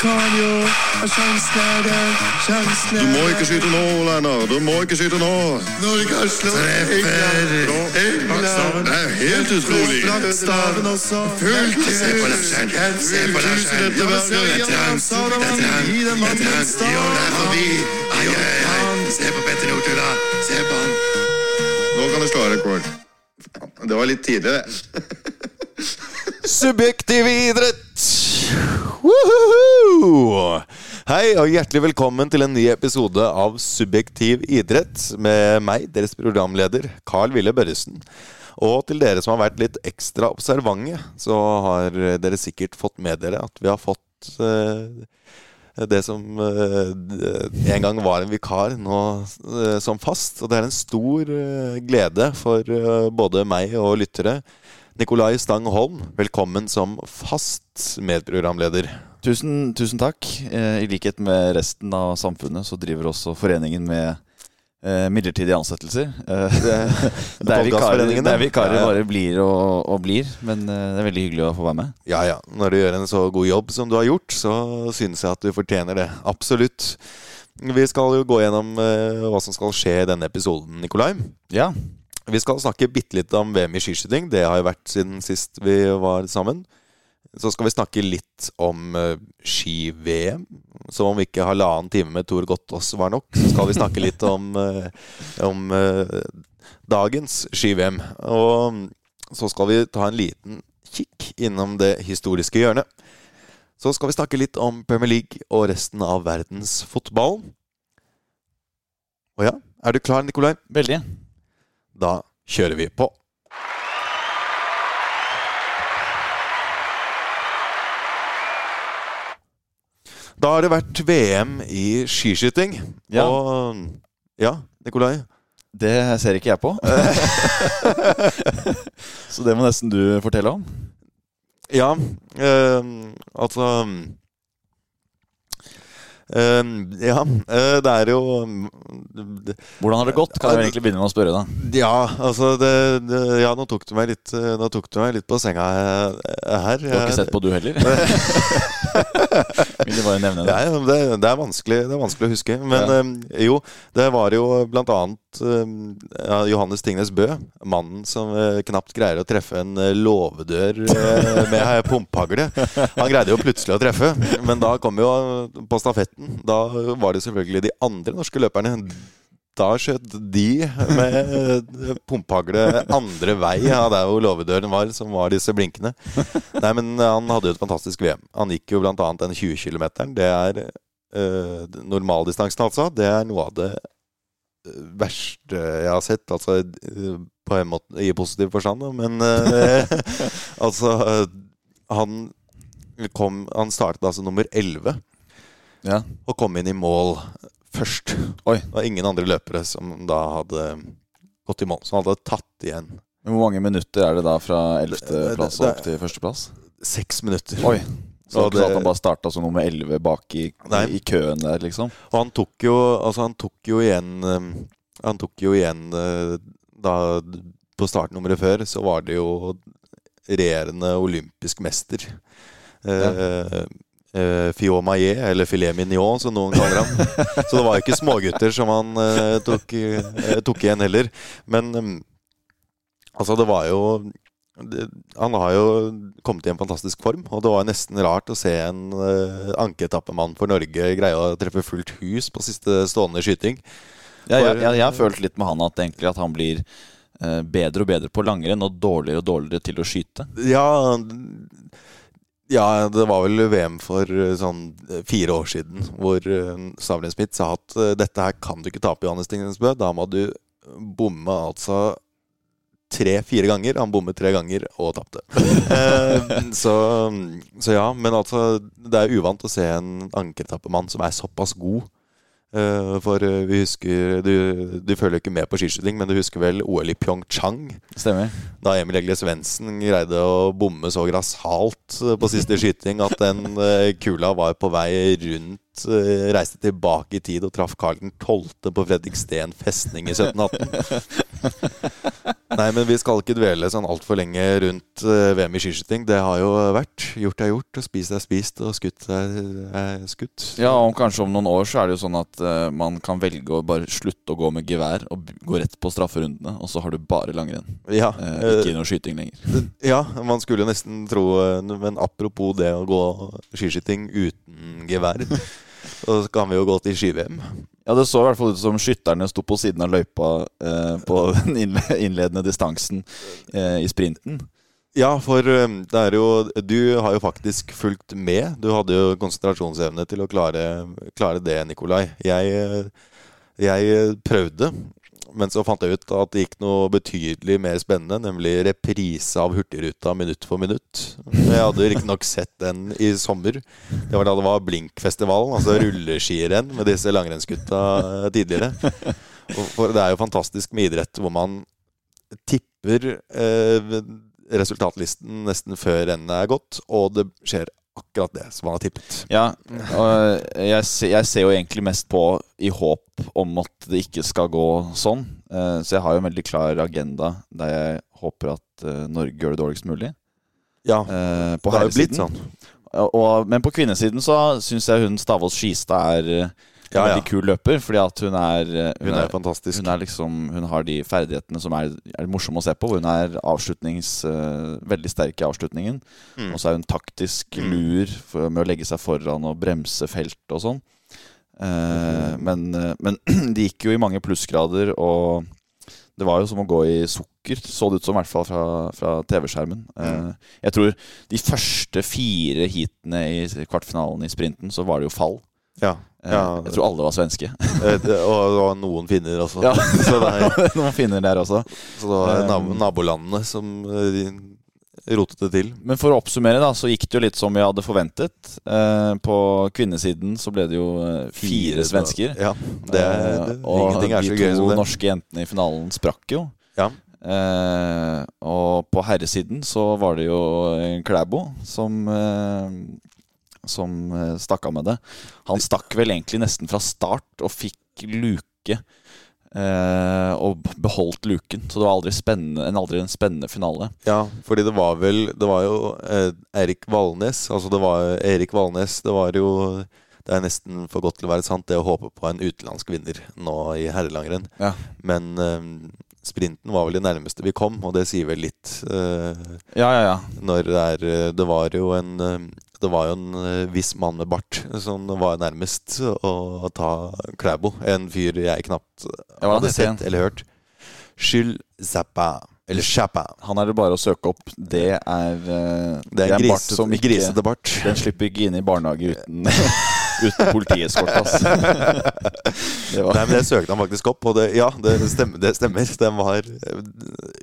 kan jo Sjansen er der, sjansen er Du må ikke skyte nå, Lennar. Du må ikke skyte nå. Norge har slått Treffer. England. Det er helt utrolig. Flaggstaven også. Fullt Se på Larsen. Se på Larsen. Dette er han. det Dette er er. Jo, det er forbi. Ai, ai, ai. Se på Petter Northug, da. Se på han. Nå kan du slå rekord. Det var litt tidlig, det. Subjektiv idrett! Woohoo! Hei og hjertelig velkommen til en ny episode av Subjektiv idrett med meg, deres programleder Carl Ville Børresen. Og til dere som har vært litt ekstra observante, så har dere sikkert fått med dere at vi har fått eh, det som eh, en gang var en vikar, nå eh, som fast. Og det er en stor eh, glede for eh, både meg og lyttere. Nikolai Stang Holm, velkommen som fast medprogramleder. Tusen, tusen takk. Eh, I likhet med resten av samfunnet så driver også foreningen med eh, midlertidige ansettelser. Eh, det, er vikarer, vikarer bare blir og, og blir. Men det er veldig hyggelig å få være med. Ja ja, når du gjør en så god jobb som du har gjort, så synes jeg at du fortjener det. Absolutt. Vi skal jo gå gjennom hva som skal skje i denne episoden, Nikolai. Ja, Vi skal snakke bitte litt om VM i skiskyting. Det har jo vært siden sist vi var sammen. Så skal vi snakke litt om uh, ski-VM. Som om ikke halvannen time med Tor Gottaas var nok, så skal vi snakke litt om, uh, om uh, dagens ski-VM. Og så skal vi ta en liten kikk innom det historiske hjørnet. Så skal vi snakke litt om Premier League og resten av verdensfotballen. Og ja, er du klar, Nikolai? veldig. Da kjører vi på. Da har det vært VM i skiskyting. Ja. Og ja, Nikolai. Det ser ikke jeg på. så det må nesten du fortelle om. Ja, eh, altså eh, Ja, uh, det er jo det, Hvordan har det gått? Kan jeg egentlig begynne med å spørre, da. Ja, altså det, det, Ja, nå tok du meg litt eh, Nå tok du meg litt på senga eh, her. Du har ikke sett på, du heller? Vil du bare nevne det? Ja, det, det, er vanskelig, det er vanskelig å huske. Men Ja. jo, det var jo blant annet ja, Johannes Tingnes Bø. Mannen som uh, knapt greier å treffe en eh, låvedør eh, med pumphagle Han greide jo plutselig å treffe, men da kom jo på stafetten. Da var det selvfølgelig de andre norske løperne. Da skjøt de med pumphagle andre vei av der hvor låvedøren var, som var disse blinkene. Nei, men han hadde jo et fantastisk VM. Han gikk jo blant annet den 20 km. Det er eh, normaldistansen, altså. Det er noe av det verste jeg har sett. Altså på en måte i positiv forstand, men eh, altså Han kom Han startet altså nummer 11 Ja. og kom inn i mål først. Oi. Det var ingen andre løpere som da hadde gått i mål. Så han hadde tatt igjen Hvor mange minutter er det da fra 11.-plass opp til førsteplass? seks minutter. Oi. Så det er ikke sånn at han bare starta som nummer 11 bak i, i køen der, liksom? Og han tok jo, altså han tok jo igjen eh, Han tok jo igjen eh, da På startnummeret før så var det jo regjerende olympisk mester. Eh, Uh, Fiot Maillet, eller Filet Mignon, som noen kaller han. så det var ikke smågutter som han uh, tok, uh, tok igjen heller. Men um, altså, det var jo det, Han har jo kommet i en fantastisk form, og det var nesten rart å se en uh, ankeetappemann for Norge greie å treffe fullt hus på siste stående skyting. Ja, jeg, jeg, jeg har følt litt med han at, egentlig at han blir uh, bedre og bedre på langrenn og dårligere og dårligere til å skyte. Ja, ja, det var vel VM for uh, sånn fire år siden hvor uh, Stavlen Smith sa at dette her kan du ikke tape, Johannes Tingnesbø. Da må du bomme altså tre-fire ganger. Han bommet tre ganger og tapte. Eh, så, så ja, men altså Det er uvant å se en ankertappemann som er såpass god. Eh, for eh, vi husker du, du følger ikke med på skiskyting, men du husker vel OL i Pyeongchang? Stemmer. da Emil Egle Svendsen greide å bomme så grassat på siste skyting at den eh, kula var på vei rundt, reiste tilbake i tid og traff Karl 12. på Fredriksten festning i 1718. Nei, men vi skal ikke dvele sånn altfor lenge rundt eh, VM i skiskyting. Det har jo vært. Gjort er gjort, og spist er spist, og skutt er, er skutt. Ja, og kanskje om noen år så er det jo sånn at uh, man kan velge å bare slutte å gå med gevær og gå rett på strafferundene, og så har du bare langrenn. Ja, uh, ikke noe skyting lenger. ja, man skulle jo nesten tro eh, Men apropos det å gå skiskyting uten gevær, så kan vi jo gå til ski-VM. Ja, det så i hvert fall ut som skytterne sto på siden av løypa eh, på den innledende distansen eh, i sprinten. Ja, for eh, det er jo Du har jo faktisk fulgt med. Du hadde jo konsentrasjonsevne til å klare, klare det, Nikolai. Jeg, eh, jeg prøvde, men så fant jeg ut at det gikk noe betydelig mer spennende, nemlig reprise av Hurtigruta minutt for minutt. Jeg hadde riktignok sett den i sommer. Det var da det var Blinkfestivalen, altså rulleskirenn med disse langrennsgutta eh, tidligere. For det er jo fantastisk med idrett hvor man tipper eh, resultatlisten nesten før rennet er gått, og det skjer akkurat det som han har tippet. Ja, og jeg, jeg ser jo egentlig mest på i håp om at det ikke skal gå sånn. Eh, Så jeg har jo en veldig klar agenda der jeg håper at eh, Norge gjør det dårligst mulig. Ja, Eh, På det har jo blitt sånn. Og, men på kvinnesiden så syns jeg hun Stavås Skistad er Ja, ja. veldig kul løper, fordi at hun er Hun, Hun er fantastisk. Hun, er liksom, hun har de ferdighetene som er, er morsomme å se på. hvor Hun er avslutnings, uh, veldig sterk i avslutningen. Mm. Og så er hun taktisk Mm. lur for, med å legge seg foran og bremse felt og sånn. Eh, men, uh, men de gikk jo i mange plussgrader, og det var jo som å gå i sukker, så det ut som, i hvert fall fra, fra TV-skjermen. Eh, jeg tror de første fire heatene i kvartfinalen i sprinten, så var det jo fall. Ja. Eh, ja. Jeg tror alle var svenske. Eh, det- og, og noen finner også. Ja. Så det er, Noen finner der også. så det var Um, nab nabolandene som eh, rotet det til. Men for å oppsummere, da, så gikk det jo litt som vi hadde forventet. Eh, på kvinnesiden så ble det jo eh, fire svensker. Ja, det, Eh, det, og de to det. norske jentene i finalen sprakk jo. Ja. Eh, og på herresiden så var det jo eh, Klæbo som eh, Som eh, stakk av med det. Han stakk vel egentlig nesten fra start og fikk luke. Eh, og beholdt luken. Så det var aldri, en aldri en spennende finale. Ja, fordi det var vel Det var jo eh, Erik Valnes. Altså det var Erik Valnes. Det var jo Det er nesten for godt til å være sant, det å håpe på en utenlandsk vinner nå i herrelangrenn. Ja. Men eh, sprinten var vel det nærmeste vi kom, og det sier vel litt eh, Ja, ja, ja. når det er eh, Det var jo en det var jo en eh, viss mann med bart som var nærmest å ta Klæbo. En fyr jeg knapt hadde sett eller hørt. Skyld Zappa. Eller Chappa. Han er det bare å søke opp. Det er, eh, Det er en gris, bart som ikke grisete bart. Den slipper ikke inn i barnehage uten, uten politieskort, altså. Det Nei, men Det søkte han faktisk opp, og det, ja, det stemmer. Det stemmer. Den var eh,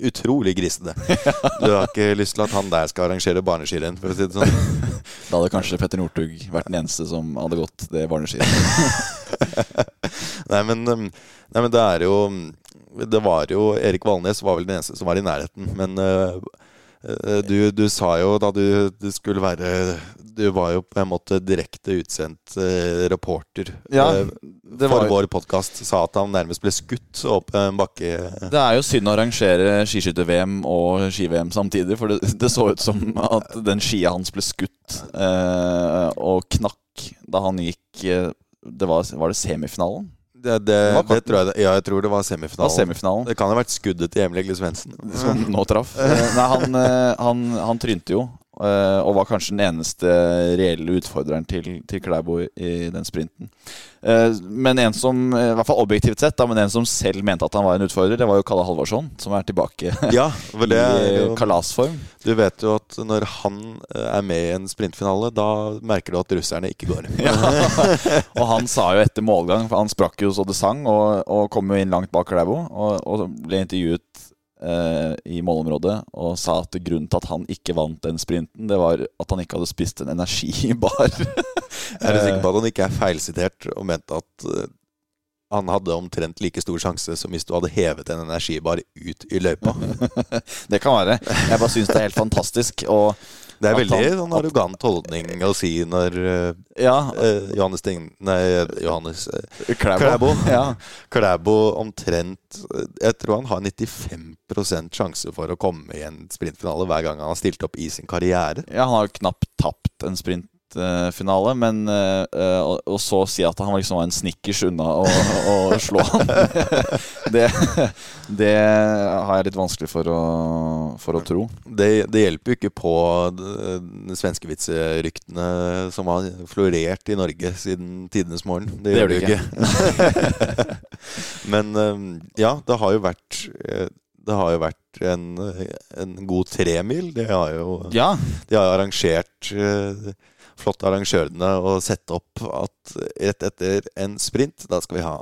utrolig grisete. Du har ikke lyst til at han der skal arrangere barneskirenn, for å si det sånn. da hadde kanskje Petter Northug vært den eneste som hadde gått det barneskirennet. Nei, men, um, nei, men det er jo Det var jo Erik Valnes var vel den eneste som var i nærheten, men uh, uh, du, du sa jo da du, du skulle være Du var jo på en måte direkte utsendt uh, reporter Ja, uh, det var for vår podkast. Sa at han nærmest ble skutt opp en bakke. Det er jo synd å arrangere skiskytter-VM og ski-VM samtidig, for det, det så ut som at den skia hans ble skutt eh, og knakk da han gikk eh, det var, var det semifinalen? Det, det, det tror jeg, ja, jeg tror det var Det var semifinalen. semifinalen Det kan ha vært skuddet til Emil Egle Svendsen. som nå traff. Eh, Nei, han, eh, han, han trynte jo, og var kanskje den eneste reelle utfordreren til, til Klæbo i, den sprinten. Eh, Men en som, eh, i hvert fall objektivt sett, da, men en som selv mente at han var en utfordrer, det var jo Kalle Halvorsson, som er tilbake Ja, vel, det i kalasform. Du vet jo at når han eh, er med i en sprintfinale, da merker du at russerne ikke går. Ja. og han sa jo etter målgang, for han sprakk jo så det sang, og, og kom jo inn langt bak Klæbo, og, og ble intervjuet eh, i målområdet og sa at grunnen til at han ikke vant den sprinten, det var at han ikke hadde spist en energibar. Jeg er sikker på at han ikke er feilsitert og mente at eh, han hadde omtrent like stor sjanse som hvis du hadde hevet en energibar ut i løypa. Det kan være. Jeg bare syns det er helt fantastisk. Og Det er veldig han- sånn arrogant holdning å si når eh, ja, eh, Johannes Ting... Nei, Johannes eh, Klæbo. Ja. Klæbo omtrent eh, Jeg tror han har 95% sjanse for å komme i en sprintfinale hver gang han har stilt opp i sin karriere. ja, han har jo knapt tapt en sprintfinale, men eh, eh, og, og så si at han liksom var en snickers unna å, å slå han. det, det har jeg litt vanskelig for å, for å tro. Det, det hjelper jo ikke på svenskevitseryktene som har florert i Norge siden tidenes morgen. Det, gjør det jo ikke. Men eh, ja, det har jo vært det har jo vært en, en god tremil. Det har jo, Ja, de har arrangert Flott av arrangørene å sette opp at rett etter en sprint, da skal vi ha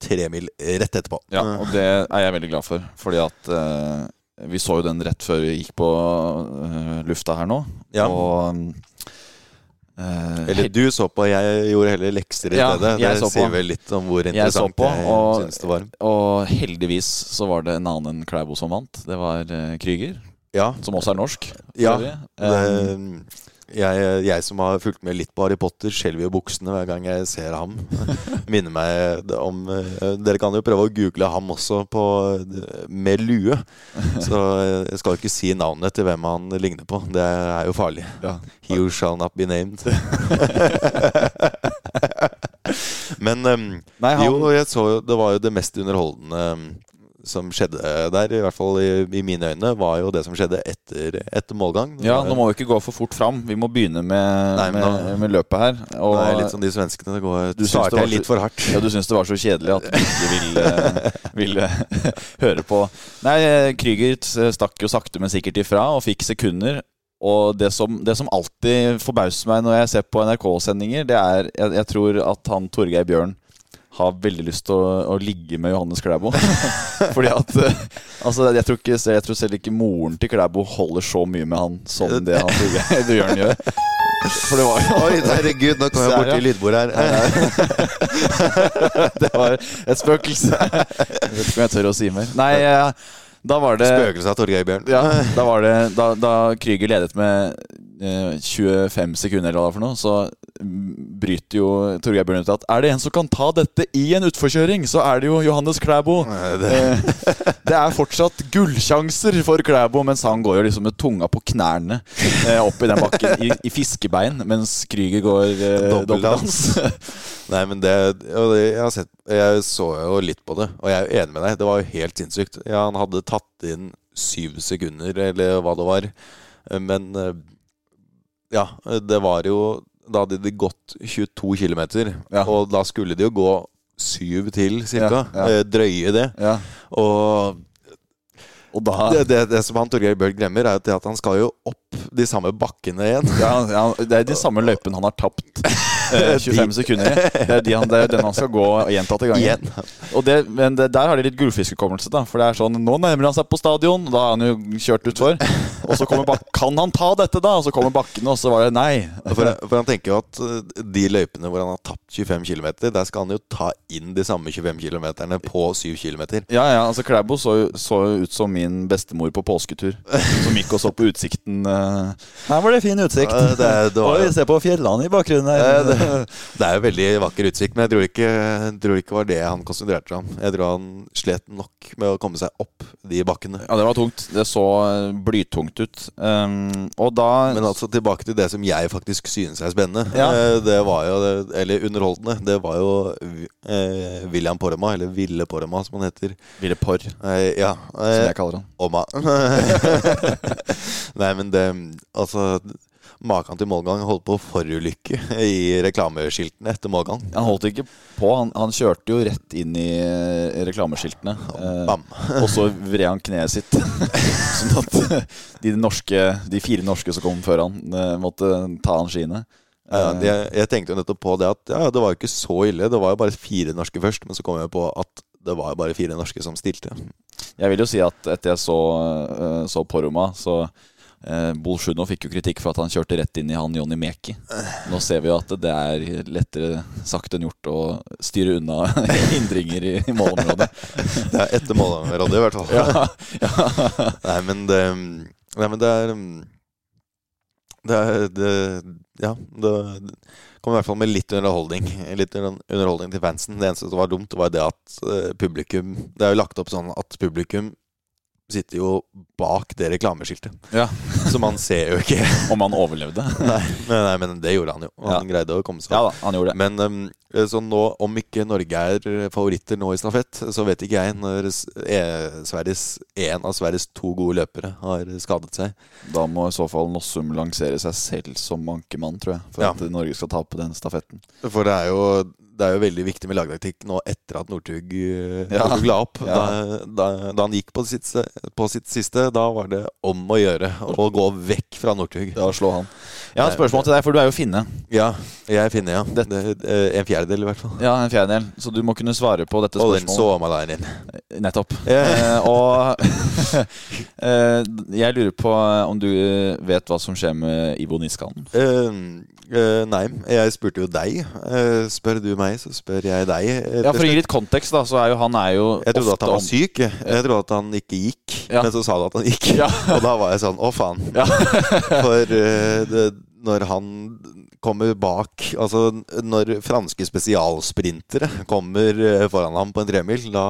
tremil rett etterpå. Ja, og det er jeg veldig glad for. Fordi at eh, vi så jo den rett før vi gikk på eh, lufta her nå. Ja. Og eh, Eller du så på, jeg gjorde heller lekser i Ja, stedet. jeg Det sier vel litt om hvor interessant Jeg så på, jeg og- synes det var. Og heldigvis så var det en annen enn Klæbo som vant. Det var eh, Krüger, Ja, som også er norsk. Ja, det, jeg, jeg som har fulgt med litt på Harry Potter, skjelver jo buksene hver gang jeg ser ham. Minner meg om eh, Dere kan jo prøve å google ham også på, med lue. Så jeg skal ikke si navnet til hvem han ligner på. Det er jo farlig. Ja. He shall not be named. Men um, Nei, han, jo, jeg så jo Det var jo det mest underholdende em, som skjedde der, i hvert fall i, i mine øyne, var jo det som skjedde etter, etter målgang. Ja, nå må vi ikke gå for fort fram. Vi må begynne med, Nei, med, nå, med løpet her. Og, er litt som de svenskene. Det går Du starter litt for hardt. Ja, du syns det var så kjedelig at du ikke ville, ville høre på. Nei, Krüger stakk jo sakte, men sikkert ifra og fikk sekunder. Og det som, det som alltid forbauser meg når jeg ser på NRK-sendinger, det er jeg, jeg tror at han Torgeir Bjørn har veldig lyst til å, å ligge med Johannes Klæbo. Fordi at eh, Altså, jeg tror, ikke, jeg tror selv ikke moren til Klæbo holder så mye med han som det han tror Bjørn gjør. For det var jo Oi, herregud, nå kom jeg borti lydbordet her. Det var et spøkelse. Jeg vet ikke om jeg tør å si mer. Nei, eh, da var det Spøkelset av Torgeir Bjørn. ja, da var det Da, da Krüger ledet med eh, 25 sekunder eller hva for noe, så bryter jo Torgeir Bjørn ut at Er det en som kan ta dette i en utforkjøring, så er det jo Johannes Klæbo. Det, Eh, det er fortsatt gullsjanser for Klæbo, mens han går jo liksom med tunga på knærne eh, opp i den bakken i, i fiskebein, mens Krüger går eh, dobbeldans. nei, men det, jeg, har sett, jeg så jo litt på det, og jeg er enig med deg. Det var jo helt sinnssykt. Ja, han hadde tatt inn syv sekunder, eller hva det var. Men eh, ja, det var jo Da hadde de gått 22 km, Ja. og da skulle de jo gå syv til, cirka. Ja. Eh, Drøye det. Ja, Og og da det, det, det som han Torgeir Bøhl glemmer, er at han skal jo opp de samme bakkene igjen. ja, ja, Det er de samme løypene han har tapt eh, 25 sekunder i. Det er, de han, det er den han skal gå gjentatte ganger. Igjen. Og det, men det, der har de litt gullfiskhukommelse. For det er sånn Nå nærmer han seg på stadion, da har han jo kjørt utfor. Og så kommer bak Kan han ta dette, da? Og så kommer bakkene, og så var det nei. For, for han tenker jo at uh, de løypene hvor han har tapt 25 km, der skal han jo ta inn de samme 25 km på 7 km. Ja, ja, altså Klæbo så, jo- så ut som min bestemor på påsketur. Som gikk og så på utsikten. Her var det fin utsikt. Ja, det det var- Oi, se på fjellene i bakgrunnen her. Det, det er jo veldig vakker utsikt, men jeg tror ikke, tror ikke det var det han konsentrerte seg om. Jeg tror han slet nok med å komme seg opp de bakkene. Ja, det var tungt. Det så blytungt ut. Um, og da Men altså tilbake til det som jeg faktisk synes er spennende. Ja. Eh, Det var jo, Eller underholdende. Det var jo eh, William Porrema, eller Ville Porrema som han heter. Ville Porr, Eh, ja. som Eh, jeg kaller han. Oma. Nei, men det Altså Maken til målgang holdt på å forulykke i reklameskiltene etter målgang. Han holdt ikke på. Han, han kjørte jo rett inn i eh, reklameskiltene. Eh, Bam. og så vred han kneet sitt. sånn at de, norske, de fire norske som kom før han, eh, måtte ta han skiene. Ja, Eh, jeg, tenkte jo nettopp på det at ja, det var jo ikke så ille. Det var jo bare fire norske først, men så kom jeg på at det var jo bare fire norske som stilte. Jeg vil jo si at etter jeg så, eh, så Poroma, så Eh, Bolsjunov fikk jo kritikk for at han kjørte rett inn i han Jonny Meki. Nå ser vi jo at det er lettere sagt enn gjort å styre unna hindringer i, i målområdet. Det er etter målområdet, i hvert fall. Ja, Nei, men det Nei, men det er Det er det, Ja, det kom i hvert fall med litt underholdning. Litt underholdning til fansen. Det eneste som var dumt, var det at eh, publikum Det er jo lagt opp sånn at publikum sitter jo bak det reklameskiltet. ja. Så man ser jo ikke Om han overlevde. Nei, men, nei, men det gjorde han jo. Han greide å komme seg Ja opp. da, han gjorde det. Men um, så nå, om ikke Norge er favoritter nå i stafett, så vet ikke jeg når e- Sveriges, en av Sveriges to gode løpere har skadet seg. Da må i så fall Nossum lansere seg selv som ankermann, tror jeg. For Ja. at Norge skal tape den stafetten. For det er jo, det er jo veldig viktig med lagtaktikk nå etter at Northug uh, Ja. La opp. Ja. Da, da, da han gikk på sitt, på sitt siste, da var det om å gjøre å gå vekk fra Northug. Ja, slå han. Jeg har et spørsmål til deg, for du er jo finne. Ja, jeg er finne, ja. Det- eh, en fjerdedel, i hvert fall. Ja, en fjerdedel. Så du må kunne svare på dette spørsmålet. Og den spørsmålet. sommerleiren. Nettopp. Yeah. Eh, og eh, jeg lurer på om du vet hva som skjer med Ivo Niskanen? Eh, eh, nei, jeg spurte jo deg. Eh, spør du meg, så spør jeg deg. eh, Ja, For å gi litt kontekst, da, så er jo han er jo Jeg trodde at han var syk. jeg. Jeg trodde at han ikke gikk, Ja. men så sa du at han gikk. Ja. Og da var jeg sånn å faen. Ja. For uh, det, når han kommer bak Altså når franske spesialsprintere kommer eh, foran ham på en tremil, da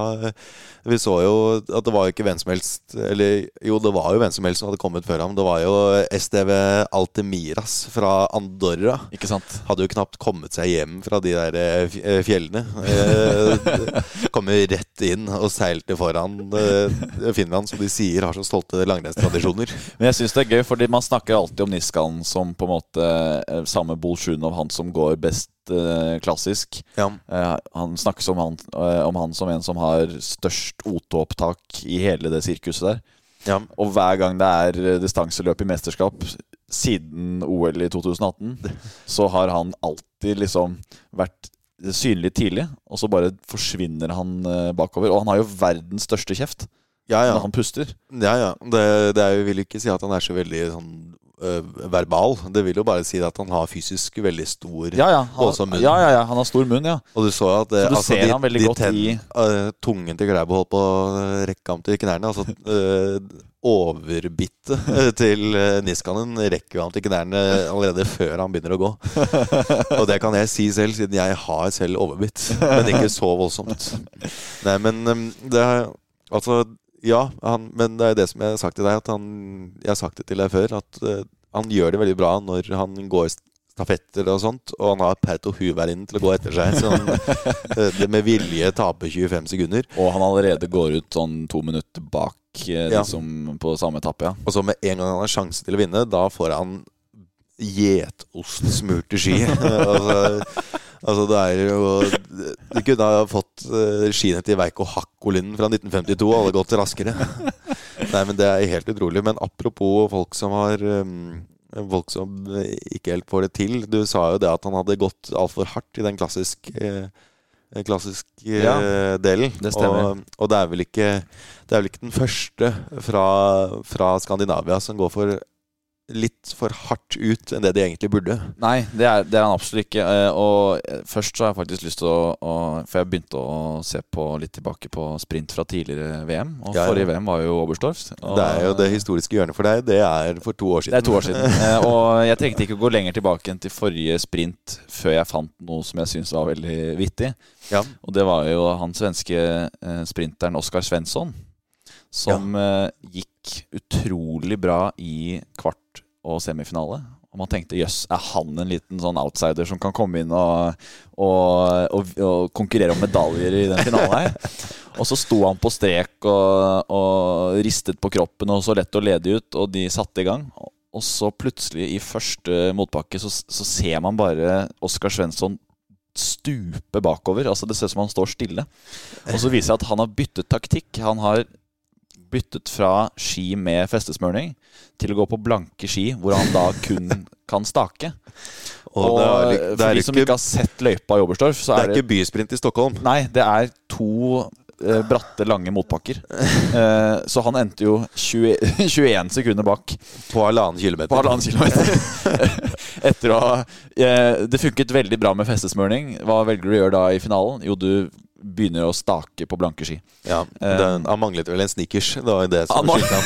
Vi så jo at det var jo ikke hvem som helst Eller jo, det var jo hvem som helst som hadde kommet før ham. Det var jo STV Altemiras fra Andorra Ikke sant? hadde jo knapt kommet seg hjem fra de der eh, fj- eh, fjellene. Eh, Kommer rett inn og seilte foran eh, Finland, som de sier har så stolte langrennstradisjoner. Men jeg syns det er gøy, fordi man snakker alltid om Niskanen som på en måte eh, samme Bolsjunov, han som går best eh, klassisk. Ja. Eh, han snakkes om han, eh, om han som en som har størst OT-opptak i hele det sirkuset der. Ja. Og hver gang det er distanseløp i mesterskap siden OL i 2018, så har han alltid liksom vært synlig tidlig, og så bare forsvinner han bakover. Og han har jo verdens største kjeft Ja, ja. når han puster. ja, ja. Det, det er, jo- vil ikke si at han er så veldig sånn verbal. Det vil jo bare si at han har fysisk veldig stor Ja, ja, han, munn. ja, ja, ja, han har stor munn, ja. Og du så at eh, Så du ser han veldig godt i- Uh, Tungen til Klæbo holdt på å rekke ham til knærne. Altså uh, overbittet til Niskanen rekker ham til knærne allerede før han begynner å gå. Og det kan jeg si selv, siden jeg har selv overbitt. Men ikke så voldsomt. Nei, men um, det er Altså, ja, han, men det er det som jeg har sagt til deg, at han Jeg har sagt det til deg før, at uh, han gjør det veldig bra når han går stafetter og sånt, og han har Perto Huverinnen til å gå etter seg. Så han øh, med vilje taper 25 sekunder. Og han allerede går ut sånn to minutter bak eh, Ja. de som på samme etappe, ja. Og så med en gang han har sjanse til å vinne, da får han gjetostsmurte ski. altså, altså det er jo Du kunne ha fått uh, skiene til Veiko Hakkolinen fra 1952 og hadde gått raskere. Nei, men det er helt utrolig. Men apropos folk som har um, Folk som eh, ikke helt får det til. Du sa jo det at han hadde gått altfor hardt i den klassiske eh, klassisk eh, Ja, delen. det. Og, og det er vel ikke Det er vel ikke den første fra, fra Skandinavia som går for litt for hardt ut enn det de egentlig burde. Nei, det er, det er han absolutt ikke. eh, Og først så har jeg faktisk lyst til å, å For jeg begynte å se på litt tilbake på sprint fra tidligere VM. Og Ja, ja. forrige VM var jo Oberstdorf. Det er jo det historiske hjørnet for deg. Det er for to år siden. Det er to år siden. Eh, Og jeg trengte ikke å gå lenger tilbake enn til forrige sprint før jeg fant noe som jeg syntes var veldig vittig. Ja. Og det var jo han svenske eh, sprinteren Oskar Svensson. Som ja. gikk utrolig bra i kvart og semifinale. Og man tenkte jøss, er han en liten sånn outsider som kan komme inn og, og, og, og konkurrere om medaljer i den finalen her? Og så sto han på strek og, ristet på kroppen og så lett og ledig ut, og de satte i gang. Og så plutselig, i første motbakke, så, så ser man bare Oskar Svensson stupe bakover. Altså Det ser ut som han står stille. Og så viser det at han har byttet taktikk. Han har byttet fra ski med festesmørning til å gå på blanke ski, hvor han da kun kan stake. Og, Og, er, det for de som ikke, ikke har sett løypa i Oberstdorf, så det er er ikke bysprint i Stockholm. Nei, det er to eh, bratte, lange motbakker. Eh, så han endte jo 20, 21 sekunder bak På halvannen kilometer. på halvannen kilometer. Etter å ha eh, Det funket veldig bra med festesmørning. Hva velger du å gjøre da i finalen? Jo, du begynner å stake på blanke ski. Ja, den, han manglet vel en snickers. Det var jo det som skilte ham.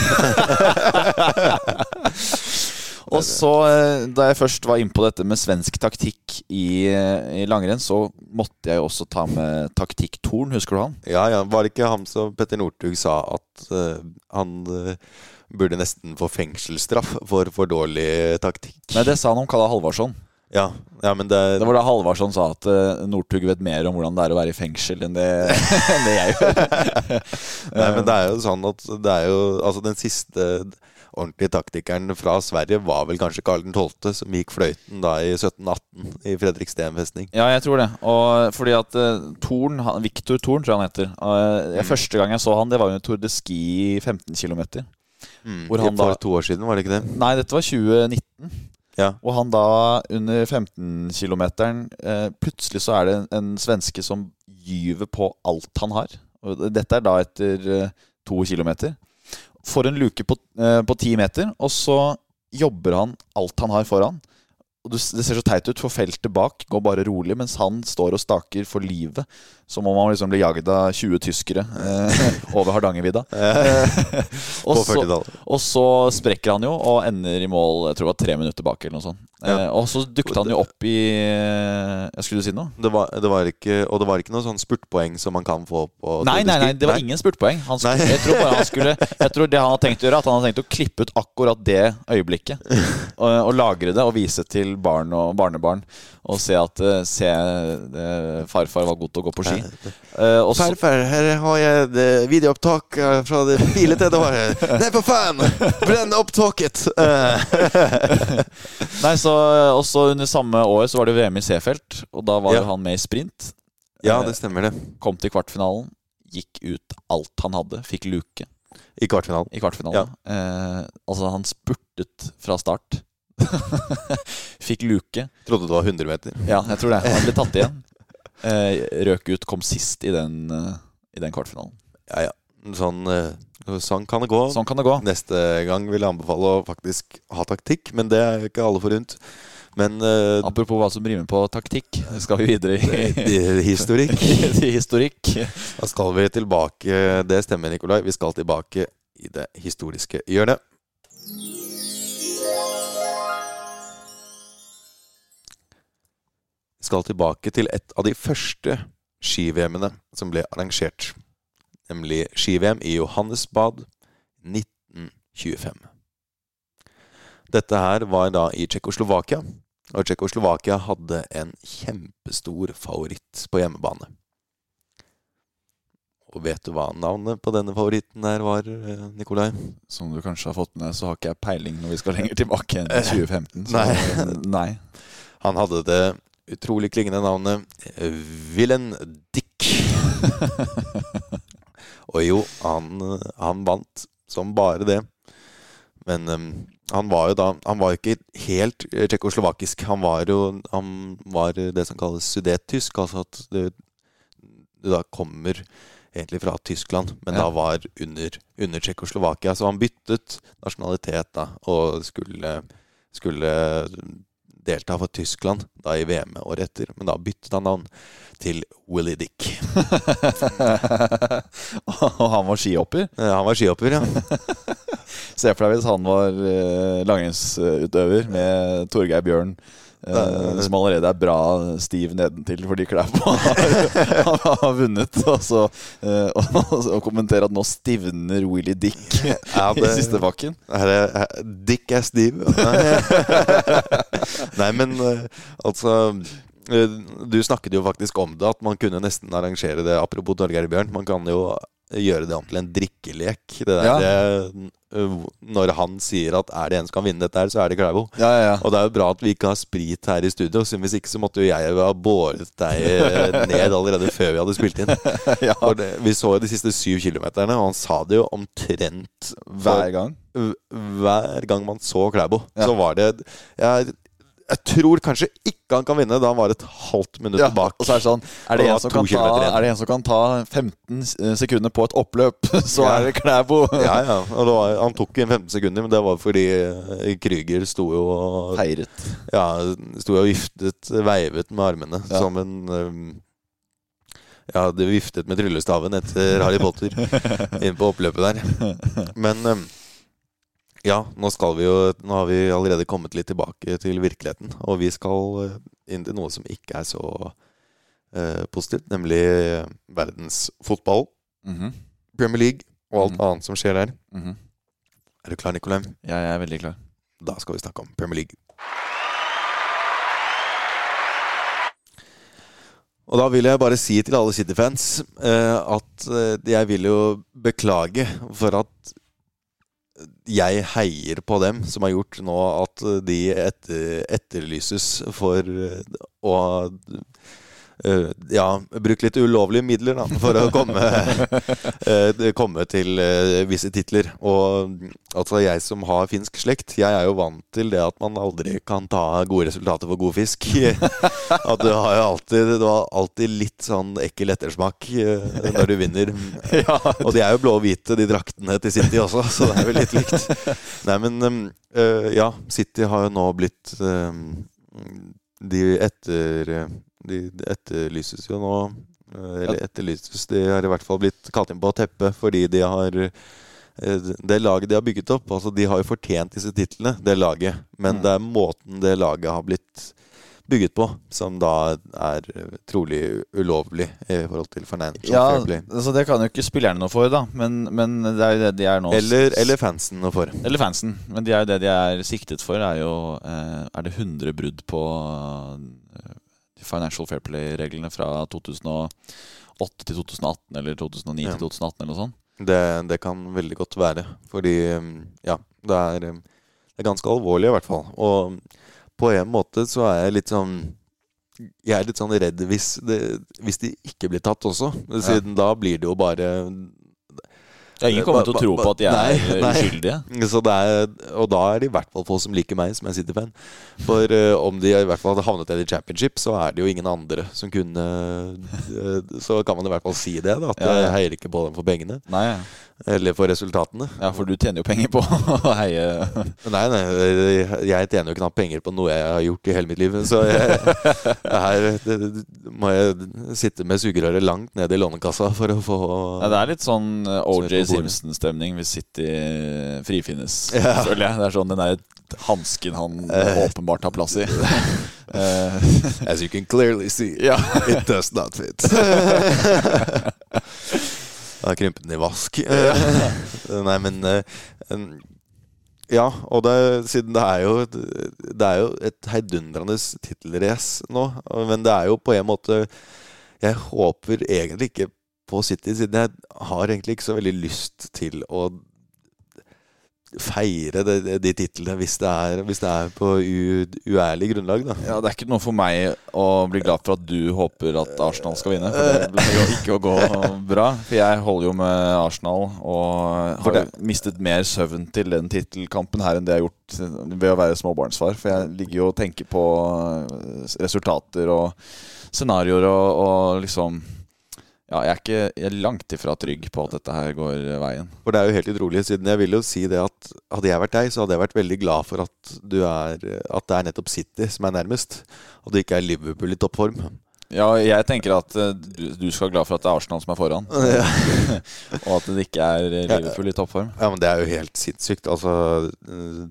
Og så, eh, da jeg først var inne på dette med svensk taktikk i, eh, i langrenn, så måtte jeg jo også ta med taktikk-Torn. Husker du han? Ja, ja, Var det ikke han som Petter Northug sa at uh, han uh, burde nesten få fengselsstraff for for dårlig taktikk? Nei, det sa han om Kalla Halvarsson. Ja, ja men det, Det var da Halvarsson sa at uh, Northug vet mer om hvordan det er å være i fengsel enn det, enn det jeg gjør. Nei, men det er jo sånn at det er jo Altså, den siste ordentlige taktikeren fra Sverige var vel kanskje Karl 12., som gikk fløyten da i 1718 i Fredriksten festning. Ja, jeg tror det. Og fordi at uh, Torn, Viktor Victor Torn, tror jeg han heter. Uh, mm. Første gang jeg så han, det var under Tour de Ski 15 km. Hvor han For da- to år siden, var det ikke det? Nei, dette var 2019. Ja. Og han da, under 15-kilometeren eh, Plutselig så er det en, en svenske som gyver på alt han har. Og dette er da etter eh, to kilometer. Får en luke på, eh, ti meter, og så jobber han alt han har foran. Og Det ser så teit ut, for feltet bak går bare rolig, mens han står og staker for livet. Som om han liksom blir jaget av 20 tyskere eh, over Hardangervidda. Og, 40-tallet. og så sprekker han jo og ender i mål Jeg tror det var tre minutter bak. eller noe sånt eh, Og så dukket han jo opp i Jeg Skulle si noe? Det var, det var ikke, og det var ikke noe sånn spurtpoeng som man kan få på Nei, nei, nei, det var ingen spurtpoeng. Han skulle, jeg tror bare han skulle Jeg tror det han har tenkt å gjøre, at han har tenkt å klippe ut akkurat det øyeblikket. Og, og lagre det og vise til barn og barnebarn. Og se at eh, Se, eh, farfar var god til å gå på ski. Uh, og så, Farfar, her har jeg videoopptak eh, fra det bildet året. Nei, for faen! Brenn opp taket! Eh, nei, så også under samme år så var det VM i Seefeld, og da var Ja. han med i sprint. Ja, det stemmer, det. Kom til kvartfinalen, gikk ut alt han hadde, fikk luke I kvartfinalen. i kvartfinalen. Eh, altså, han spurtet fra start. fikk luke. Trodde det var 100 meter. Ja, jeg tror det. Han ble tatt igjen. Eh, røk ut, kom sist i den, eh, i den kvartfinalen. Ja, ja. Sånn, eh, sånn kan det gå. Sånn kan det gå. Neste gang vil jeg anbefale å faktisk ha taktikk, men det er ikke alle forunt. Men uh, Apropos hva som rimer på taktikk, skal vi videre i, historikk i historikk. Da skal vi tilbake Det stemmer, Nikolai. Vi skal tilbake i det historiske hjørnet. Skal tilbake til et av de første ski-VM-ene som ble arrangert. Nemlig ski-VM i Johannesbad 1925. Dette her var da i Tsjekkoslovakia, og Tsjekkoslovakia hadde en kjempestor favoritt på hjemmebane. Og vet du hva navnet på denne favoritten der var, eh, Nikolai? Som du kanskje har fått med, så har ikke jeg peiling når vi skal lenger tilbake enn til 2015. Så, Nei. nei. Han hadde det utrolig klingende navnet eh, Willen Dick. Og jo, han, han vant som bare det. Men um, han var jo da Han var jo ikke helt eh, tsjekkoslovakisk. Han var jo Han var det som kalles sudettysk, altså at du, du da kommer egentlig fra Tyskland, men Ja. da var under, under Tsjekkoslovakia. Så han byttet nasjonalitet da, og skulle, skulle delta for Tyskland da i VM året etter. Men da byttet han navn til Willy Dick. Og han var skihopper. Eh, Han var skihopper, ja. Se for deg hvis han var uh, langrennsutøver med Torgeir Bjørn. Eh, som allerede er bra stiv nedentil fordi Klæbo har, har vunnet. Og så uh, og, og kommentere at nå stivner Willy Dick Ja, i siste bakken. Er, her, Dick er stiv. Nei, men uh, altså Du snakket jo faktisk om det, at man kunne nesten arrangere det. Apropos Torgeir Bjørn, man kan jo gjøre det om til en drikkelek. Det der, Ja. det, eh, når han sier at er det en som kan vinne dette her, så er det Kleivo. Ja, ja, ja. Og det er jo bra at vi ikke har sprit her i studio, så hvis ikke så måtte jo jeg ha båret deg eh, ned allerede før vi hadde spilt inn. det, vi så jo de siste syv kilometerne, og han sa det jo omtrent Hver gang. hver gang man så Klæbo, så var det jeg, Jeg tror kanskje ikke han kan vinne da han var et halvt minutt Ja, bak. og så er det sånn Er det, en som kan ta, er det en som kan ta 15 sekunder på et oppløp, så Ja. er det Klæbo. Ja, ja. Og var, han tok en 15 sekunder, men det var fordi eh, Krüger sto jo og Feiret. Ja, sto og viftet, veivet med armene Ja. som en um, Ja, det viftet med tryllestaven etter Harry Potter inn på oppløpet der. Men um, ja, nå skal vi jo Nå har vi allerede kommet litt tilbake til virkeligheten. Og vi skal uh, inn til noe som ikke er så uh, positivt, nemlig verdensfotball. verdensfotball, -hmm. Premier League og alt Mhm. annet som skjer der. mhm. Er du klar, Nikolai? Jeg er veldig klar. Da skal vi snakke om Premier League. Og da vil jeg bare si til alle City-fans uh, at eh, jeg vil jo beklage for at jeg heier på dem som har gjort nå at de etter, etterlyses for å ja, bruke litt ulovlige midler da, for å komme, eh, komme til eh, visse titler. Og altså, jeg som har finsk slekt, jeg er jo vant til det at man aldri kan ta gode resultater for god fisk. At du har jo alltid, du har alltid litt sånn ekkel ettersmak eh, når du vinner. Og de er jo blå og hvite, de draktene til City også, så det er jo litt likt. Nei, men eh, ja, City har jo nå blitt De etter De etterlyses jo nå eh, Eller etterlyses De har i hvert fall blitt kalt inn på teppet fordi de har eh, det laget de har bygget opp altså De har jo fortjent disse titlene, det laget. Men Mm. det er måten det laget har blitt bygget på, som da er trolig ulovlig i forhold til financial Ja, fair play. altså Det kan jo ikke spillerne noe for, da. Men, men det er jo det de er nå. Eller, eller fansen noe for. Eller fansen. Men de er jo det de er siktet for, er jo eh, Er det 100 brudd på Financial Fair Play-reglene fra 2008 til 2018, eller 2009 Ja. til 2018, eller noe sånt? Det, det kan veldig godt være. Fordi um, ja, det er, um, det er ganske alvorlig i hvert fall. Og på en måte så er jeg litt sånn Jeg er litt sånn redd hvis, det, hvis de ikke blir tatt også. Siden da blir det jo bare Ja, ingen kommer til å tro på at de er Nei, uskyldige. Så det er, og da er det i hvert fall folk som liker meg, som er City-fan. For uh, om de i hvert fall hadde havnet i championship, så er det jo ingen andre som kunne uh, Så kan man i hvert fall si det, da. At Ja, ja. jeg heier ikke på dem for pengene. Nei, Eller for resultatene. ja, for du tjener jo penger på å heie Nei, nei, jeg tjener jo knapt penger på noe jeg har gjort i hele mitt liv. Så jeg, her det, må jeg sitte med sugerøret langt ned i lånekassa for å få ja, Det er litt sånn eh, OJ. Simpson-stemning hvis City frifinnes, Ja. føler jeg. Det er sånn den der hansken han Eh. åpenbart har plass i. Eh, As you can clearly see, it does not fit. Da krympet den i vask. Nei, men eh, Ja, og det, siden det er jo Det er jo et heidundrende tittelrace nå. Men det er jo på en måte Jeg håper egentlig ikke på City, siden jeg har egentlig ikke så veldig lyst til å feire de, de titlene hvis det er, hvis det er på u, uærlig grunnlag, da. Ja, Det er ikke noe for meg å bli glad for at du håper at Arsenal skal vinne. For det blir jo ikke å gå bra. For jeg holder jo med Arsenal og har mistet mer søvn til den tittelkampen her enn det jeg har gjort ved å være småbarnsfar. For jeg ligger jo og tenker på resultater og scenarioer og, og liksom Ja, jeg er ikke jeg er langt ifra trygg på at dette her går veien. For det er jo helt utrolig, siden jeg vil jo si det at hadde jeg vært deg, så hadde jeg vært veldig glad for at du er At det er nettopp City som er nærmest, og det ikke er Liverpool i toppform. Ja, jeg tenker at eh, du, skal være glad for at det er Arsenal som er foran. og at det ikke er eh, Liverpool i toppform. Ja, men det er jo helt sinnssykt. Altså eh,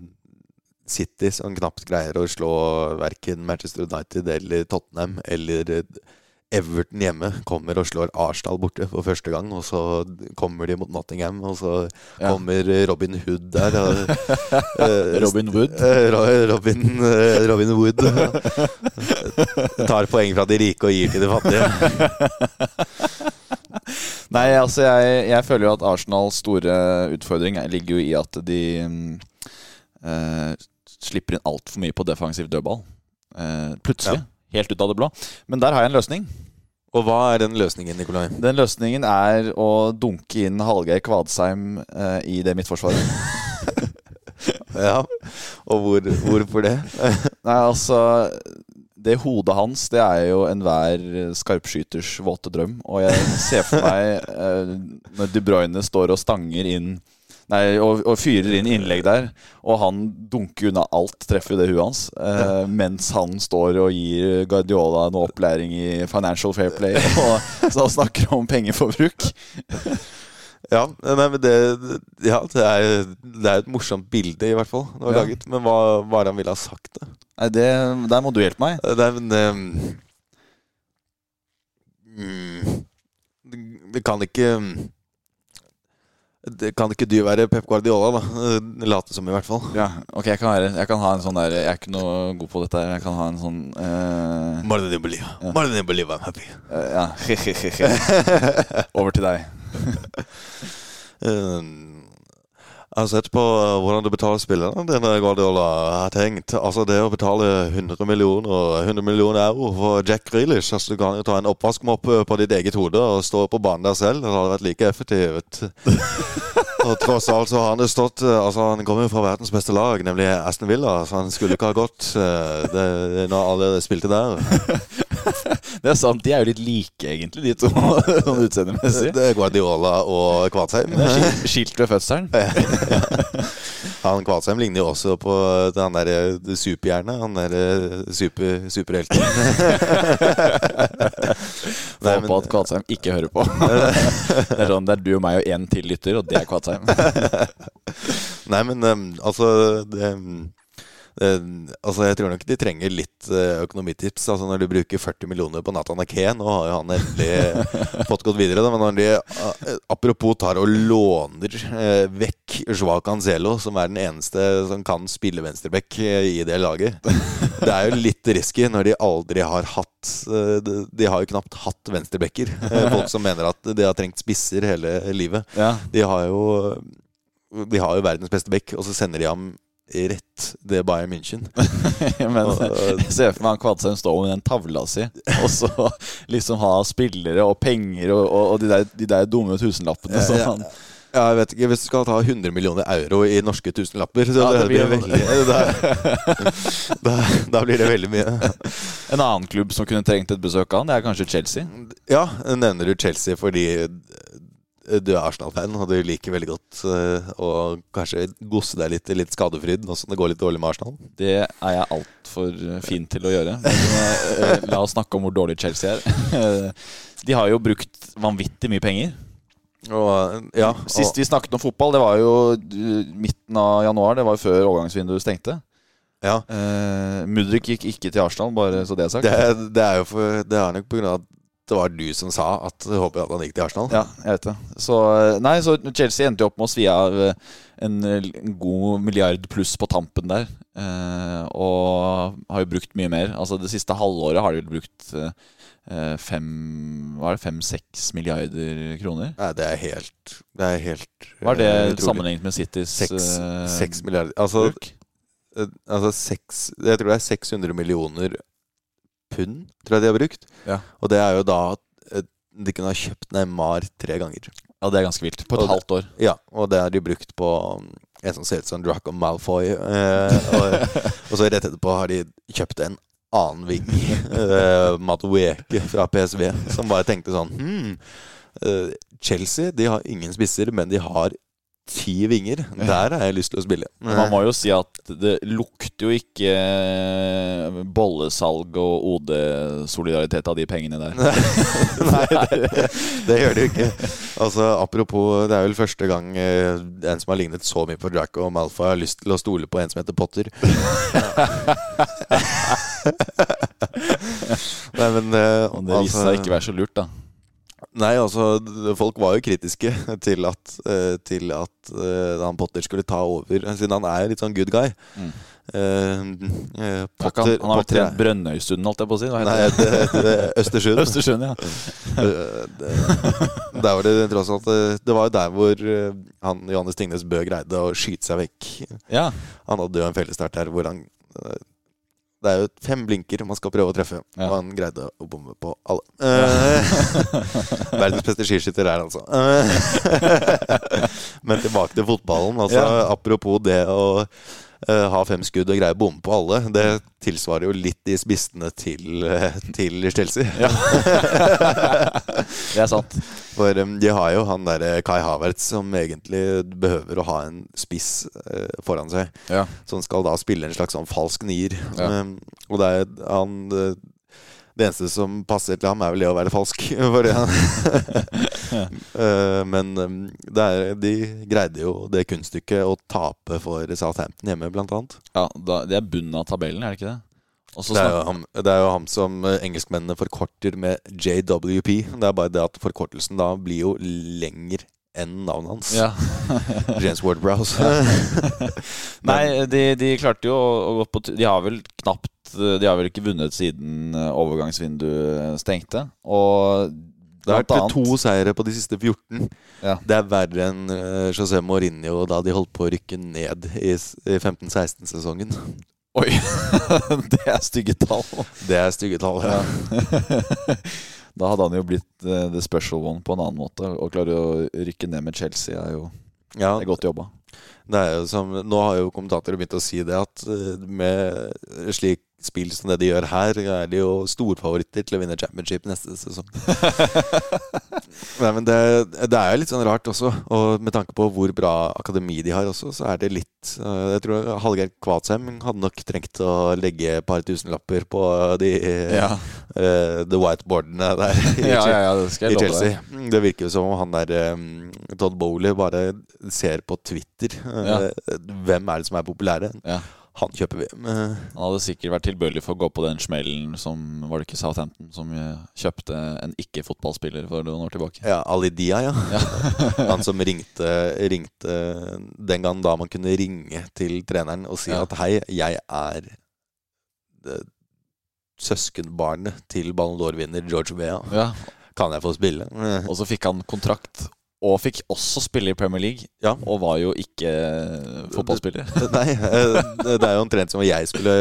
City som knapt greier å slå verken Manchester United eller Tottenham eller eh, Everton hjemme kommer og slår Arsenal borte for første gang, og så kommer de mot Nottingham, og så Ja. kommer Robin Hood der. Og, eh, Robin Wood. Eh, Robin, eh, Robin Wood tar poeng fra de rike og gir til de fattige. Nei, altså jeg, jeg føler jo at Arsenals store utfordring ligger jo i at de eh, slipper inn altfor mye på defensiv dødball. Uh, plutselig. Helt ut av det blå. Men der har jeg en løsning. Og hva er den løsningen, Nikolai? Den løsningen er å dunke inn Hallgeir Kvadsheim eh, i det midtforsvaret. Ja, og hvor, hvorfor det? Nei, altså Det hodet hans, det er jo enhver skarpskyters våte drøm. Og jeg ser for meg eh, når De Bruyne står og stanger inn Nei, og, og fyrer inn innlegg der, og han dunker unna alt, treffer det huet hans. Eh, mens han står og gir Guardiola en opplæring i financial fair play og, så snakker om pengeforbruk. Ja, nei, men det, ja, det, er, det er et morsomt bilde, i hvert fall. Det var Ja. laget. Men hva var det han ville ha sagt? da? Nei, det, Der må du hjelpe meg. Det men mm, det, det kan ikke Det kan ikke du være Pep Guardiola, da. Eh, Late som, i hvert fall. Ja, ok, jeg kan, være, jeg kan ha en sånn der Jeg er ikke noe god på dette. her. Jeg kan ha en sånn uh, More than you believe. More than you believe I'm happy. Uh, Ja, Over til deg. Eh, Jeg har sett på eh, hvordan du betaler spillerne dine, Guardiola. har tenkt Altså Det å betale 100 millioner 100 millioner euro for Jack Grealish altså Du kan jo ta en oppvaskmopp eh, på ditt eget hode og stå på banen der selv. Det hadde vært like effektivt. Og tross alt så har han det stått eh, Altså Han kommer jo fra verdens beste lag, nemlig Aston Villa. Så han skulle ikke ha gått eh, det, det, når alle spilte der. Det er sant, De er jo litt like, egentlig, de to. sånn utseendemessig. Det er Guardiola og Kvadsheim. Skilt- Skilt ved fødselen. Han Kvatsheim ligner jo også på han der eh, superhjernet. Han der eh, super, superhelten. Håper at Kvalsheim ikke hører på. Det er sånn, det er du og meg og én til lytter, og det er Kvalsheim. Nei, men um, altså det, um, det, altså Jeg tror nok de trenger litt uh, økonomitips. Altså Når du bruker 40 millioner på Nathan Ake Nå har jo han endelig fått gått videre. Men når de apropos tar og låner vekk Joa Cancelo, som er den eneste som kan spille venstreback i det laget Det er jo litt risky når de aldri har hatt de, de har jo knapt hatt venstrebacker. Folk som mener at de har trengt spisser hele livet. Ja, De har jo De har jo verdens beste back, og så sender de ham rett det Bayern München. Men jeg ser for meg han Kvadsheim stå med den tavla si, og så liksom ha spillere og penger og, og, og de, der, de der dumme tusenlappene. Ja, ja. Ja, jeg vet ikke, Hvis du skal ta 100 millioner euro i norske tusenlapper, så Ja, det det blir- veldig, da, da, da blir det veldig mye. En annen klubb som kunne trengt et besøk av han, det er kanskje Chelsea. Ja, nevner du Chelsea fordi du er Arsenal-fan, og du liker veldig godt eh, å kanskje gosse deg litt i litt skadefryd nå som det går litt dårlig med Arsenal? Det er jeg altfor fin til å gjøre. Men eh, la oss snakke om hvor dårlig Chelsea er. De har jo brukt vanvittig mye penger. Og, ja, Sist vi snakket om fotball, det var jo eh, midten av januar. Det var jo før overgangsvinduet stengte. ja. Uh, Mudrik gikk ikke til Arsenal, bare så det er sagt. Det, det er jo for Det er nok av at det var du som sa at du håper at han gikk til Arsenal. Ja, jeg vet det. Så, eh, nei, så Chelsea endte jo opp med å svi av eh, en, en god milliard pluss på tampen der. Eh, og har jo brukt mye mer. Altså Det siste halvåret har de vel brukt eh, eh, fem Hva er det, fem-seks milliarder kroner? Nei, det er helt Det er helt Hva er det sammenlignet med Citys Seks, eh, seks milliarder Altså, bruk? altså seks Jeg tror det er 600 millioner pund, tror jeg de har brukt. Ja. Og det er jo da at de kunne ha kjøpt Neymar tre ganger. Ja, det er ganske vilt. På et og halvt år. Ja, og det har de brukt på um, en som ser ut som Draco Malfoy. Eh, og, og så rett etterpå har de kjøpt en annen ving, eh, Matueke fra PSV, som bare tenkte sånn hmm, eh, Chelsea de har ingen spisser, men de har ti vinger. Der har jeg lyst til å spille. Man må jo si at det lukter jo ikke eh, bollesalg og OD-solidaritet av de pengene der. Nei, det, det gjør det jo ikke. Altså, Apropos, det er vel første gang eh, en som har lignet så mye på Draco og Malfa, har lyst til å stole på en som heter Potter. Nei, men eh, det viste seg ikke være så lurt, da. Nei, altså, folk var jo kritiske til at, eh, til at eh, han Potter skulle ta over, siden han er litt sånn good guy. Mm. Eh, eh, Han, Potter, han har vel trent Brønnøysund, holdt jeg på å si. Nei, det? det, Østersund. Østersund, ja. Eh, det- Der var det tross alt eh, Det var jo der hvor eh, han Johannes Tingnes Bø greide å skyte seg vekk. ja. Han hadde jo en fellesstart her hvor han eh, Det er jo fem blinker man skal prøve å treffe, Ja. og han greide å bomme på alle. Eh, Verdens beste skiskytter er han altså. Eh, Men tilbake til fotballen. Altså. Apropos det å ha fem skudd og greie å bomme på alle, det tilsvarer jo litt de spissene til, eh, til Chelsea. Det er sant. For um, de har jo han derre Kai Havertz som egentlig behøver å ha en spiss eh, foran seg. Ja. Som skal da spille en slags sånn falsk nier. Ja. Og det er han det, eneste som passer til ham, er vel det å være falsk. Eh, men um, er, de greide jo det kunststykket å tape for Southampton hjemme, blant annet. Ja, Det er bunnen av tabellen, er det ikke det? Det er, ham, det er jo ham som eh, engelskmennene forkorter med JWP. Det er bare det at forkortelsen da blir jo lenger enn navnet hans. ja. James Ward-Browse. Nei, de, de klarte jo å, å gå på De har vel knapt De har vel ikke vunnet siden eh, overgangsvinduet stengte. Og Det har vært annet- to seire på de siste 14. Ja. Det er verre enn eh, José Mourinho da de holdt på å rykke ned i, 15-16-sesongen. Oi! det er stygge tall. Det er stygge tall. Ja. da hadde han jo blitt eh, the special one på en annen måte. Å klare å rykke ned med Chelsea er jo Ja, det er godt jobba. det er jo som, nå har jo kommentatorer begynt å si det at eh, med slik spill som det de gjør her, er de jo storfavoritter til å vinne championship neste sesong. Nei, men det, det er jo litt sånn rart også, og med tanke på hvor bra akademi de har også, så er det litt eh, Jeg tror Hallgeir Kvatsheim hadde nok trengt å legge et par tusenlapper på de Ja. uh, the whiteboardene der i, Ja, ja, ja, det i. Chelsea. Mm, Det virker jo som om han der um, Todd Bowley bare ser på Twitter eh, hvem er det som er populære. Ja. Han kjøper vi. Men... Han hadde sikkert vært tilbøyelig for å gå på den smellen som Var det ikke Southampton som eh, kjøpte en ikke-fotballspiller for noen år tilbake? Ja, Ali Dia, ja. Han som ringte, ringte den gang da man kunne ringe til treneren og si Ja. at hei, jeg er søskenbarnet til Ballon d'Or-vinner George Bea. Ja. Kan jeg få spille? Eh, Og så fikk han kontrakt, og fikk også spille i Premier League. Ja. Og var jo ikke fotballspiller. Nei, eh, det er jo omtrent som om jeg skulle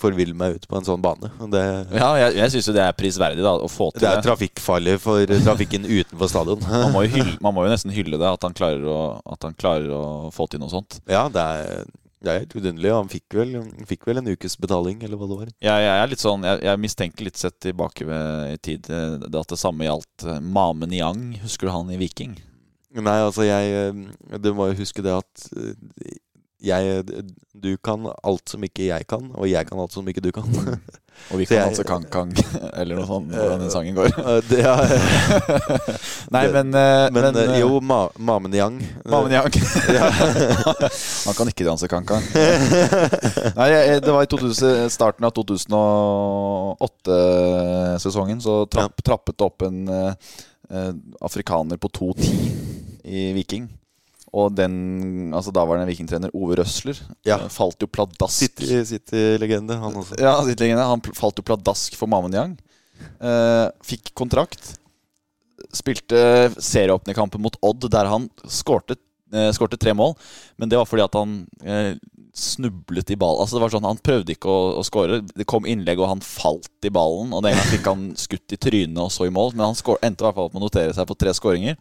forville meg ut på en sånn bane. Det, Ja, jeg, jeg syns jo det er prisverdig da å få til det er det. trafikkfarlig for trafikken utenfor stadion. Man må, jo hylle, man må jo nesten hylle det, at han klarer å, at han klarer å få til noe sånt. Ja, det er, det er helt vidunderlig. Han fikk vel, fikk vel en ukes betaling, eller hva det var. Ja, jeg er litt sånn Jeg, jeg mistenker litt sett tilbake ved, i tid eh, det at det samme gjaldt Mamen Mame Niang. Husker du han i Viking? Nei, altså jeg eh, Du må jo huske det at eh, jeg Du kan alt som ikke jeg kan, og jeg kan alt som ikke du kan. Og vi kan jeg- altså Kang Kang, eller noe sånt, hvordan den sangen går. Eh, det ja, Nei, men, eh, men men, eh, eh, jo, Ma Mamen Yang Mamen Yang. Han kan ikke danse Kang Kang. Nei, det var i 2000, starten av 2008-sesongen, så trapp, trappet det opp en eh, eh, afrikaner på 2,10 i Viking. Og den, altså daværende vikingtrener Ove Røsler Ja. eh, falt jo pladask City- City-legende, han også. Ja, sittlegende. Han falt jo pladask for Mamen Yang. Eh, fikk kontrakt. Spilte serieåpnerkampen mot Odd, der han skårte, uh, skårte tre mål. Men det var fordi at han uh, snublet i ball. Altså det var sånn, Han prøvde ikke å, å skåre. Det kom innlegg, og han falt i ballen. Og den gang fikk han skutt i trynet og så i mål. Men han skår, endte i hvert fall opp med å notere seg på tre skåringer.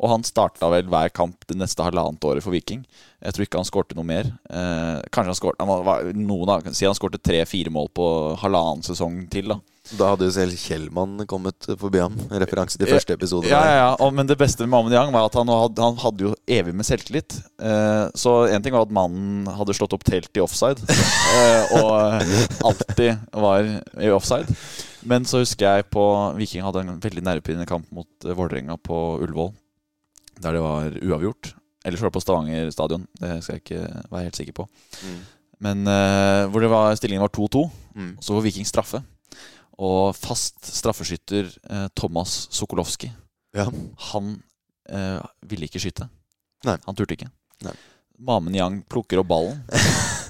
Og han starta vel hver kamp det neste halvannet året for Viking. Jeg tror ikke han skårte noe mer. Eh, kanskje han skårte han noen av, Si han skårte tre-fire mål på halvannen sesong til. da Da hadde jo selv Kjellmann kommet forbi ham. Referanse til første episode. Ja, ja, ja. Og, men det beste med Mamen Yang var at han hadde, han hadde jo evig med selvtillit. Eh, så en ting var at mannen hadde slått opp telt i offside, eh, og alltid var i offside. Men så husker jeg på Viking hadde en veldig nervepirrende kamp mot eh, Vålerenga på Ullevål, der det var uavgjort. Ellers var det på Stavanger stadion, det skal jeg ikke være helt sikker på. Mm. Men uh, hvor det var, stillingen var 2-2. Mm. Så var Viking straffe. Og fast straffeskytter uh, Thomas Sokolowski Ja. Han uh, ville ikke skyte. Nei. Han turte ikke. Nei. Mamen Yang plukker opp ballen,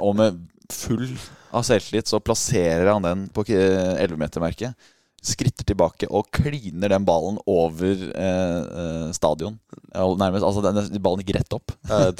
og med full av selvtillit så plasserer han den på 11-metermerket. Skritter tilbake og kliner den ballen over eh, eh, stadion. Nærmest, altså den, Ballen gikk rett opp. Eh,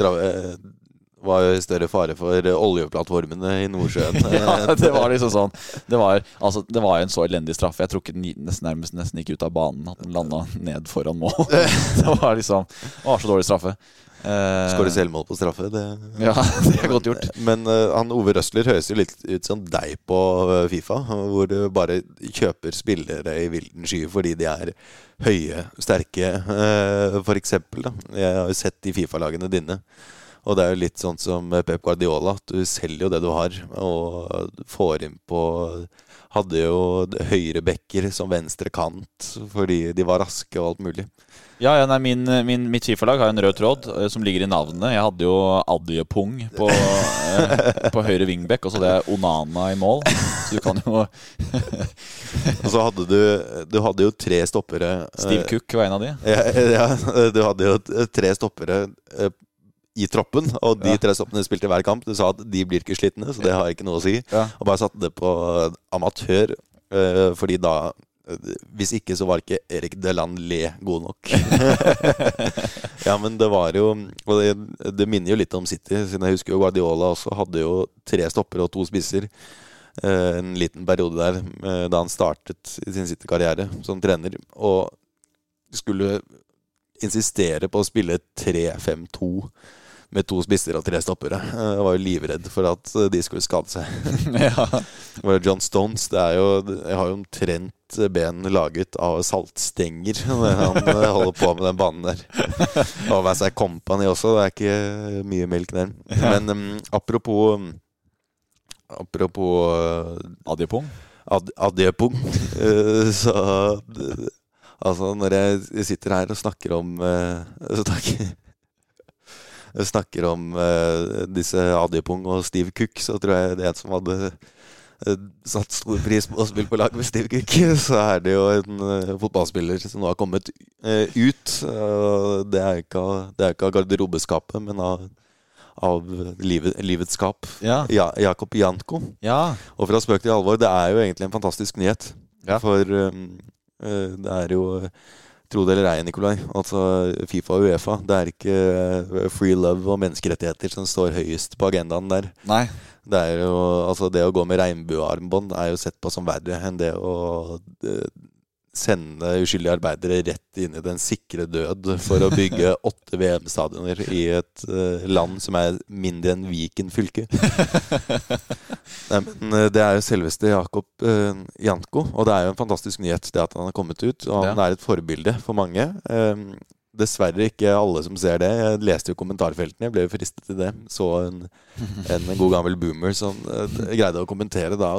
var jo i større fare for oljeplattformene i Nordsjøen. Ja, det var liksom sånn Det var, altså, det var en så elendig straffe. Jeg tror ikke den nesten, nærmest nesten gikk ut av banen. At den landa ned foran mål. Det var liksom Det var så dårlig straffe. Eh, Skåre selvmål på straffe. Det. Ja, det er godt gjort. Men uh, han Ove Røsler høres jo litt ut som deg på eh, Fifa. Hvor du bare kjøper spillere i vilden sky fordi de er høye, sterke, uh, eksempel. Jeg har jo sett de Fifa-lagene dine. Og det er jo litt sånn som Pep Guardiola, at du selger jo det du har. Og får inn på Hadde jo høyre bekker som venstre kant fordi de var raske og alt mulig. Ja, ja nei, min, min, Mitt Fifa-lag har en rød tråd eh, som ligger i navnet. Jeg hadde jo Adjepung på, eh, på høyre wingback, og så hadde jeg Onana i mål. Så du kan jo Og så hadde du Du hadde jo tre stoppere. eh, Steve Cook var en av de. Ja, ja, du hadde jo tre stoppere i troppen, og de tre stoppene spilte hver kamp. Du sa at de blir ikke slitne, så det har ikke noe å si. Og bare satte det på amatør, eh, fordi da eh, Hvis ikke så var ikke Erik Deland Le god nok. ja, men det var jo Og det, det minner jo litt om City, siden jeg husker jo Guardiola også hadde jo tre stopper og to spisser. eh, En liten periode der eh, da han startet sin City-karriere som trener. Og skulle insistere på å spille 3-5-2 med to spisser og tre stoppere. Eh, Jeg var jo livredd for at eh, de skulle skade seg. ja. Det var John Stones. Det er jo, jeg har jo omtrent ben laget av saltstenger når han eh, holder på med den banen der. Og Vassar Company også. Det er ikke mye melk der. Men um, apropos Apropos Adjepung. ad, Adjepung, uh, så Altså, når jeg sitter her og snakker om uh, snakker, snakker om uh, disse Adipung og Steve Cook, så tror jeg det er en som hadde uh, satt stor pris på å spille på lag med Steve Cook. Så er det jo en uh, fotballspiller som nå har kommet uh, ut. Uh, det er ikke av, det er ikke av garderobeskapet, men av, av livet, livets skap. Ja. Ja, Jakob Janko. ja. Og fra spøk til alvor, det er jo egentlig en fantastisk nyhet. For um, eh, det er jo Tro det eller ei, Nikolai. Altså Fifa og Uefa. Det er ikke eh, free love og menneskerettigheter som står høyest på agendaen der. Nei. Det er jo, altså det å gå med regnbuearmbånd er jo sett på som verre enn det å eh, sende uskyldige arbeidere rett inn i den sikre død for å bygge åtte VM-stadioner i et uh, land som er mindre enn Viken fylke. Nei, men eh, Det er jo selveste Jakob uh, Janko, og det er jo en fantastisk nyhet det at han har kommet ut. Og han Ja. er et forbilde for mange. Um, dessverre ikke alle som ser det. Jeg leste jo kommentarfeltene, jeg ble jo fristet til det. Så en, en god gammel boomer som greide å kommentere da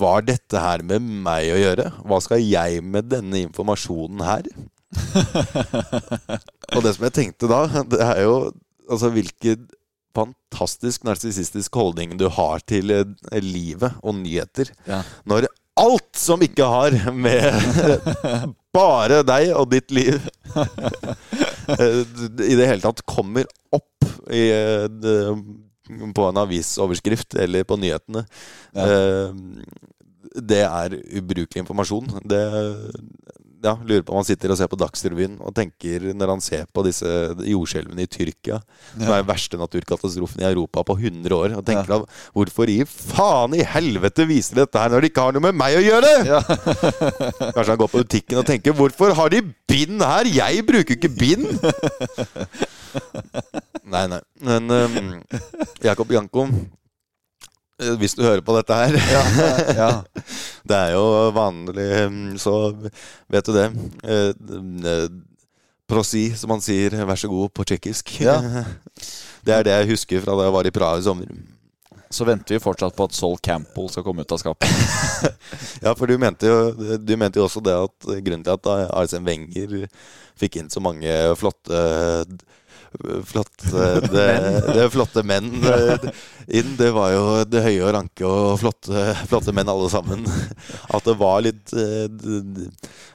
Var dette her med meg å gjøre? Hva skal jeg med denne informasjonen her? Og det som jeg tenkte da, det er jo altså hvilken fantastisk narsissistisk holdning du har til eh, livet og nyheter. Ja. Når alt som ikke har med bare deg og ditt liv eh, i det hele tatt kommer opp i, eh, på en avisoverskrift eller på nyhetene. Eh, Det er ubrukelig informasjon. Det ja, Lurer på om han sitter og ser på Dagsrevyen og tenker når han ser på disse jordskjelvene i Tyrkia, som er den verste naturkatastrofen i Europa på 100 år, og tenker da hvorfor i faen i helvete viser de dette her når de ikke har noe med meg å gjøre? Kanskje han går på butikken og tenker hvorfor har de bind her? Jeg bruker ikke bind! Nei, nei. Men um, Jakob Janko, eh, hvis du hører på dette her ja. Det er jo vanlig, mm, så vet du det. Eh, eh, Prosi, som han sier, vær så god, på tsjekkisk. Ja. Det er det jeg husker fra da jeg var i Praha i sommer. Så venter vi fortsatt på at Sol Campbell skal komme ut av skapet. Ja, for du mente, jo, du mente jo også det at grunnen til at Arsene Wenger fikk inn så mange flotte Flotte, det, det flotte menn. Eh, inn. Det var jo det høye og ranke og flotte, flotte menn alle sammen. At det var litt eh,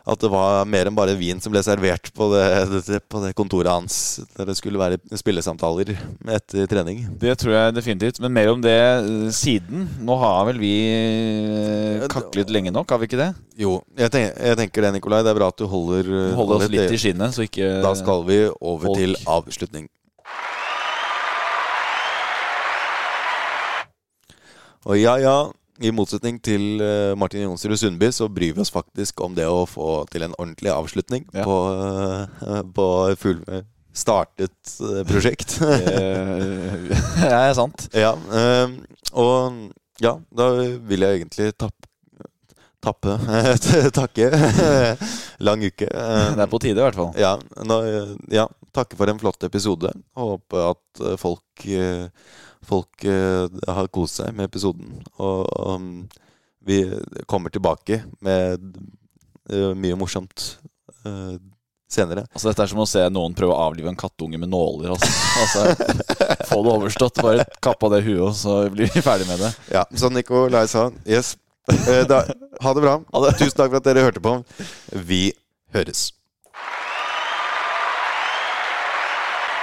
At det var mer enn bare vin som ble servert på det, på det kontoret hans der det skulle være spillesamtaler etter trening. Det tror jeg definitivt. Men mer om det eh, siden. Nå har vel vi eh, kaklet lenge nok, har vi ikke det? Jo, jeg tenker, jeg tenker det, Nikolai. Det er bra at du holder, Holder oss litt i skinnet, så ikke Da skal vi over Folk. til avslutning. Og ja, ja, i motsetning til eh, Martin Jonsrud Sundby, så bryr vi oss faktisk om det å få til en ordentlig avslutning Ja. på, eh, på full, startet eh, prosjekt. Det er sant. ja, og ja, da vil jeg egentlig tappe Tappe Takke. Lang uke. Det er på tide, i hvert fall. Ja, nå, ja, takke for en flott episode. Håpe at folk, folk eh, har kost seg med episoden. Og um, vi kommer tilbake med eh, mye morsomt eh, senere. Altså Dette er som å se noen prøve å avlive en kattunge med nåler. Altså. altså Få det overstått. Bare kapp av det huet, og så blir vi ferdig med det. Ja, som Nicolai sa. Yes. Da, ha det bra. Tusen takk for at dere hørte på. Vi høres.